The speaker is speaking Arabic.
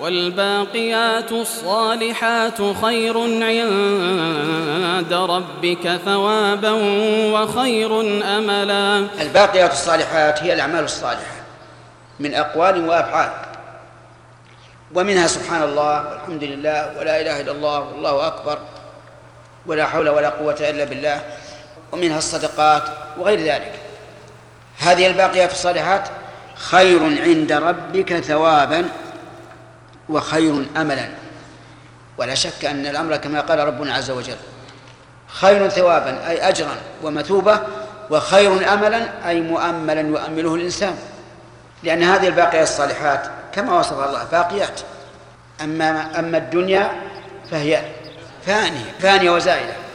والباقيات الصالحات خير عند ربك ثوابا وخير أملا. الباقيات الصالحات هي الأعمال الصالحة من أقوال وأفعال. ومنها سبحان الله والحمد لله ولا إله إلا الله والله أكبر ولا حول ولا قوة إلا بالله. ومنها الصدقات وغير ذلك. هذه الباقيات الصالحات خير عند ربك ثوابا وخير أملا. ولا شك أن الأمر كما قال ربنا عز وجل خير ثوابا أي أجرا ومثوبة وخير أملا أي مؤملا يؤمله الإنسان. لأن هذه الباقيات الصالحات كما وصفها الله باقيات. أما أما الدنيا فهي فانية فانية وزائلة.